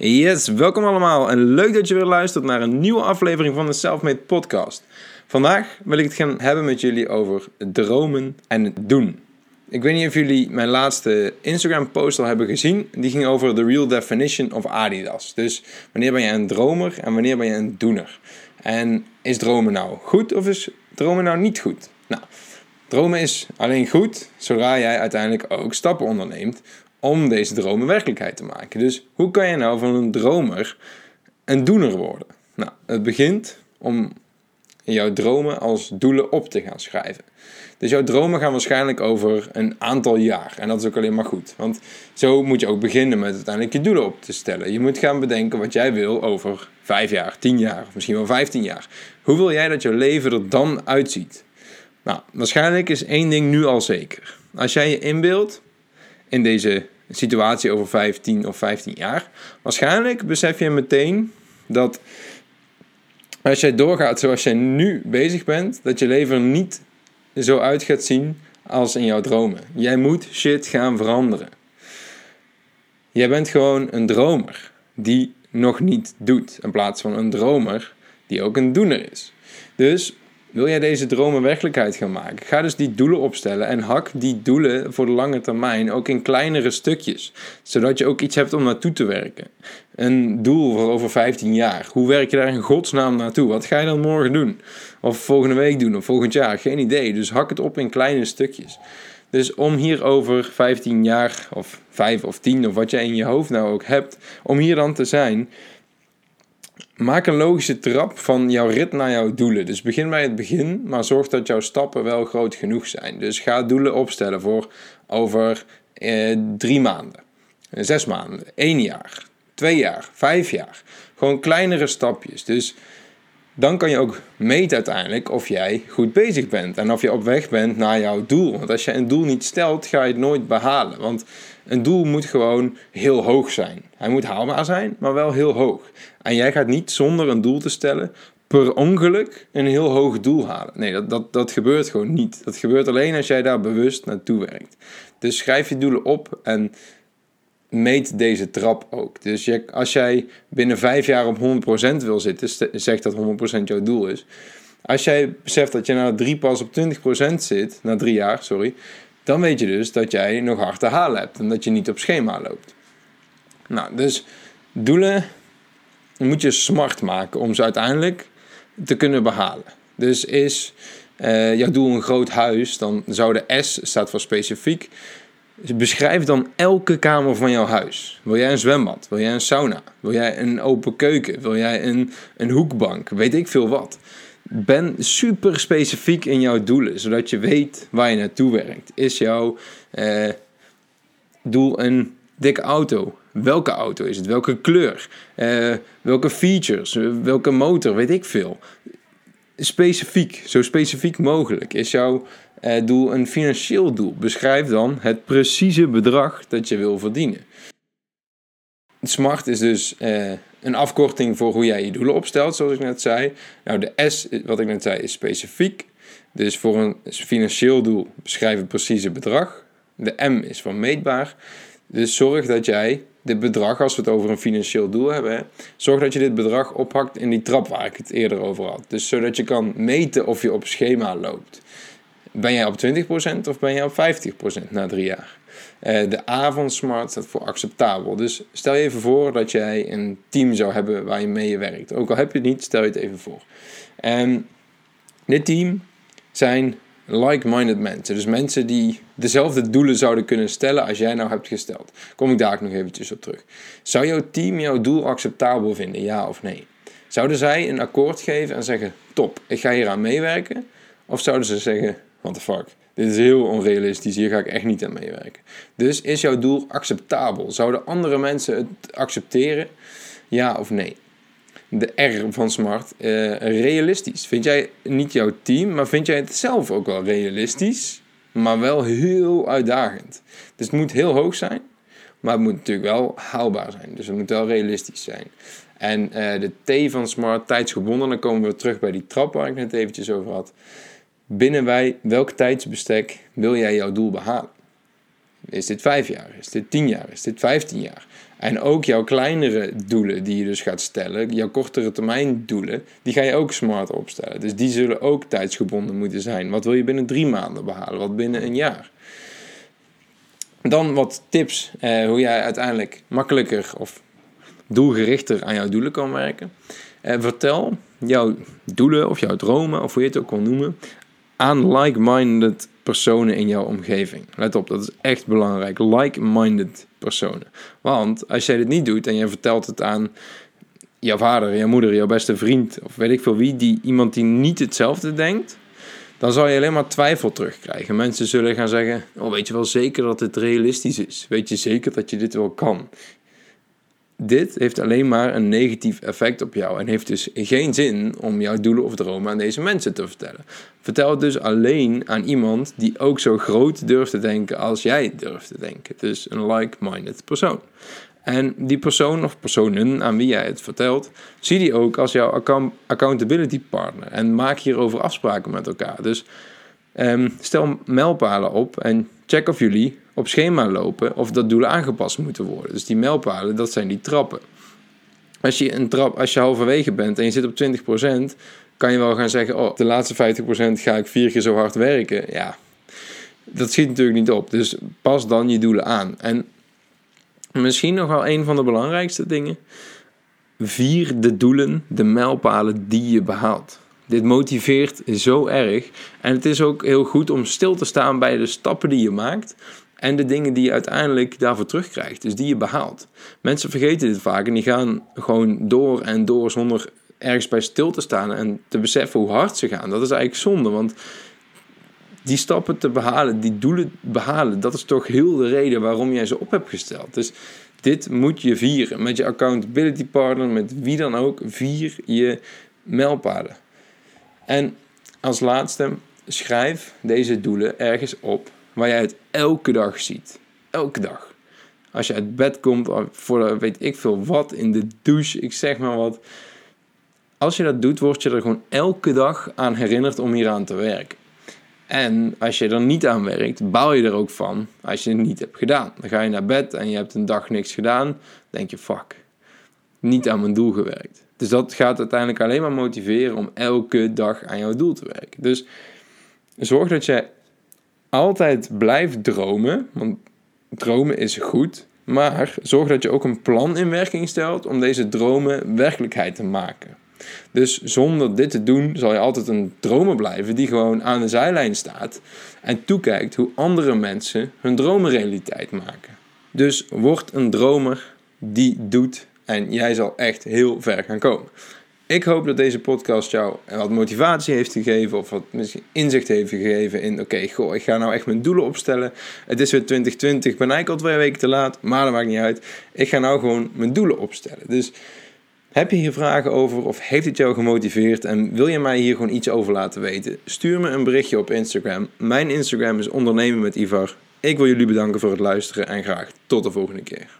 Yes, welkom allemaal en leuk dat je weer luistert naar een nieuwe aflevering van de Selfmade Podcast. Vandaag wil ik het gaan hebben met jullie over dromen en doen. Ik weet niet of jullie mijn laatste Instagram post al hebben gezien. Die ging over the real definition of Adidas. Dus wanneer ben je een dromer en wanneer ben je een doener? En is dromen nou goed of is dromen nou niet goed? Nou, dromen is alleen goed zodra jij uiteindelijk ook stappen onderneemt om deze dromen werkelijkheid te maken. Dus hoe kan je nou van een dromer een doener worden? Nou, het begint om jouw dromen als doelen op te gaan schrijven. Dus jouw dromen gaan waarschijnlijk over een aantal jaar. En dat is ook alleen maar goed. Want zo moet je ook beginnen met uiteindelijk je doelen op te stellen. Je moet gaan bedenken wat jij wil over 5 jaar, 10 jaar of misschien wel 15 jaar. Hoe wil jij dat jouw leven er dan uitziet? Nou, waarschijnlijk is één ding nu al zeker. Als jij je inbeeldt in deze situatie over 15 of 15 jaar, waarschijnlijk besef je meteen dat als jij doorgaat zoals jij nu bezig bent, dat je leven niet zo uit gaat zien als in jouw dromen. Jij moet shit gaan veranderen. Jij bent gewoon een dromer die nog niet doet, in plaats van een dromer die ook een doener is. Dus wil jij deze dromen werkelijkheid gaan maken? Ga dus die doelen opstellen en hak die doelen voor de lange termijn ook in kleinere stukjes, zodat je ook iets hebt om naartoe te werken. Een doel voor over 15 jaar. Hoe werk je daar in godsnaam naartoe? Wat ga je dan morgen doen? Of volgende week doen of volgend jaar? Geen idee. Dus hak het op in kleine stukjes. Dus om hier over 15 jaar of 5 of 10 of wat jij in je hoofd nou ook hebt, om hier dan te zijn, Maak een logische trap van jouw rit naar jouw doelen. Dus begin bij het begin, maar zorg dat jouw stappen wel groot genoeg zijn. Dus ga doelen opstellen voor over eh, drie maanden, zes maanden, één jaar, twee jaar, vijf jaar. Gewoon kleinere stapjes. Dus dan kan je ook meten uiteindelijk of jij goed bezig bent en of je op weg bent naar jouw doel. Want als je een doel niet stelt, ga je het nooit behalen. Want een doel moet gewoon heel hoog zijn. Hij moet haalbaar zijn, maar wel heel hoog. En jij gaat niet zonder een doel te stellen per ongeluk een heel hoog doel halen. Nee, dat, dat, dat gebeurt gewoon niet. Dat gebeurt alleen als jij daar bewust naartoe werkt. Dus schrijf je doelen op en meet deze trap ook. Dus als jij binnen vijf jaar op 100% wil zitten, zegt dat 100% jouw doel is. Als jij beseft dat je na drie pas op 20% zit, na drie jaar, sorry, dan weet je dus dat jij nog hard te halen hebt en dat je niet op schema loopt. Nou, dus doelen moet je smart maken om ze uiteindelijk te kunnen behalen. Dus is uh, jouw doel een groot huis, dan zou de S staat voor specifiek. Beschrijf dan elke kamer van jouw huis. Wil jij een zwembad? Wil jij een sauna? Wil jij een open keuken? Wil jij een, een hoekbank? Weet ik veel wat. Ben super specifiek in jouw doelen, zodat je weet waar je naartoe werkt. Is jouw eh, doel een dikke auto? Welke auto is het? Welke kleur? Uh, welke features? Welke motor? Weet ik veel. Specifiek, zo specifiek mogelijk. Is jouw doel een financieel doel? Beschrijf dan het precieze bedrag dat je wil verdienen. SMART is dus uh, een afkorting voor hoe jij je doelen opstelt, zoals ik net zei. Nou, de S, wat ik net zei, is specifiek. Dus voor een financieel doel beschrijf het precieze bedrag. De M is van meetbaar. Dus zorg dat jij dit bedrag, als we het over een financieel doel hebben, zorg dat je dit bedrag ophakt in die trap waar ik het eerder over had. Dus zodat je kan meten of je op schema loopt. Ben jij op 20% of ben jij op 50% na drie jaar? Uh, de A van SMART staat voor acceptabel. Dus stel je even voor dat jij een team zou hebben waar je mee werkt. Ook al heb je het niet, stel je het even voor. En dit team zijn like-minded mensen. Dus mensen die dezelfde doelen zouden kunnen stellen als jij nou hebt gesteld. Kom ik daar ook nog eventjes op terug. Zou jouw team jouw doel acceptabel vinden, ja of nee? Zouden zij een akkoord geven en zeggen: top, ik ga hier aan meewerken? Of zouden ze zeggen: what the fuck, dit is heel onrealistisch, hier ga ik echt niet aan meewerken. Dus is jouw doel acceptabel? Zouden andere mensen het accepteren? Ja of nee? de R van smart, uh, realistisch. Vind jij niet jouw team, maar vind jij het zelf ook wel realistisch, maar wel heel uitdagend. Dus het moet heel hoog zijn, maar het moet natuurlijk wel haalbaar zijn. Dus het moet wel realistisch zijn. En uh, de T van smart, tijdsgebonden, dan komen we terug bij die trap waar ik net eventjes over had. Binnen wij, welk tijdsbestek wil jij jouw doel behalen? Is dit vijf jaar? Is dit tien jaar? Is dit vijftien jaar? En ook jouw kleinere doelen die je dus gaat stellen, jouw kortere termijn doelen, die ga je ook smart opstellen. Dus die zullen ook tijdsgebonden moeten zijn. Wat wil je binnen drie maanden behalen? Wat binnen een jaar? Dan wat tips eh, hoe jij uiteindelijk makkelijker of doelgerichter aan jouw doelen kan werken. Eh, vertel jouw doelen of jouw dromen, of hoe je het ook wil noemen, aan like-minded personen in jouw omgeving. Let op, dat is echt belangrijk. Like-minded personen. Want als jij dit niet doet en je vertelt het aan jouw vader, jouw moeder, jouw beste vriend, of weet ik veel wie, die, iemand die niet hetzelfde denkt, dan zal je alleen maar twijfel terugkrijgen. Mensen zullen gaan zeggen: Oh, weet je wel zeker dat het realistisch is? Weet je zeker dat je dit wel kan? Dit heeft alleen maar een negatief effect op jou en heeft dus geen zin om jouw doelen of dromen aan deze mensen te vertellen. Vertel het dus alleen aan iemand die ook zo groot durft te denken als jij durft te denken. Dus een like-minded persoon. En die persoon of personen aan wie jij het vertelt, zie die ook als jouw accountability partner. En maak hierover afspraken met elkaar. Dus um, stel mijlpalen op en check of jullie op schema lopen of dat doelen aangepast moeten worden. Dus die mijlpalen, dat zijn die trappen. Als je, een trap, als je halverwege bent en je zit op 20%, kan je wel gaan zeggen: Oh, de laatste 50% ga ik vier keer zo hard werken. Ja, dat schiet natuurlijk niet op. Dus pas dan je doelen aan. En misschien nog wel een van de belangrijkste dingen: vier de doelen, de mijlpalen die je behaalt. Dit motiveert zo erg. En het is ook heel goed om stil te staan bij de stappen die je maakt. En de dingen die je uiteindelijk daarvoor terugkrijgt. Dus die je behaalt. Mensen vergeten dit vaak en die gaan gewoon door en door zonder ergens bij stil te staan en te beseffen hoe hard ze gaan. Dat is eigenlijk zonde, want die stappen te behalen, die doelen behalen, dat is toch heel de reden waarom jij ze op hebt gesteld. Dus dit moet je vieren. Met je accountability partner, met wie dan ook, vier je mijlpalen. En als laatste, schrijf deze doelen ergens op waar jij het elke dag ziet. Elke dag. Als je uit bed komt, voor weet ik veel wat, in de douche, ik zeg maar wat. Als je dat doet, word je er gewoon elke dag aan herinnerd om hier aan te werken. En als je er niet aan werkt, baal je er ook van als je het niet hebt gedaan. Dan ga je naar bed en je hebt een dag niks gedaan, denk je fuck, niet aan mijn doel gewerkt. Dus dat gaat uiteindelijk alleen maar motiveren om elke dag aan jouw doel te werken. Dus zorg dat je altijd blijft dromen, want dromen is goed. Maar zorg dat je ook een plan in werking stelt om deze dromen werkelijkheid te maken. Dus zonder dit te doen zal je altijd een dromer blijven die gewoon aan de zijlijn staat en toekijkt hoe andere mensen hun dromen realiteit maken. Dus word een dromer die doet en jij zal echt heel ver gaan komen. Ik hoop dat deze podcast jou wat motivatie heeft gegeven of wat misschien inzicht heeft gegeven in oké, goh, ik ga nou echt mijn doelen opstellen. Het is weer 2020, ik ben eigenlijk al twee weken te laat, maar dat maakt niet uit. Ik ga nou gewoon mijn doelen opstellen. Dus heb je hier vragen over of heeft het jou gemotiveerd en wil je mij hier gewoon iets over laten weten? Stuur me een berichtje op Instagram. Mijn Instagram is ondernemen met Ivar. Ik wil jullie bedanken voor het luisteren en graag tot de volgende keer.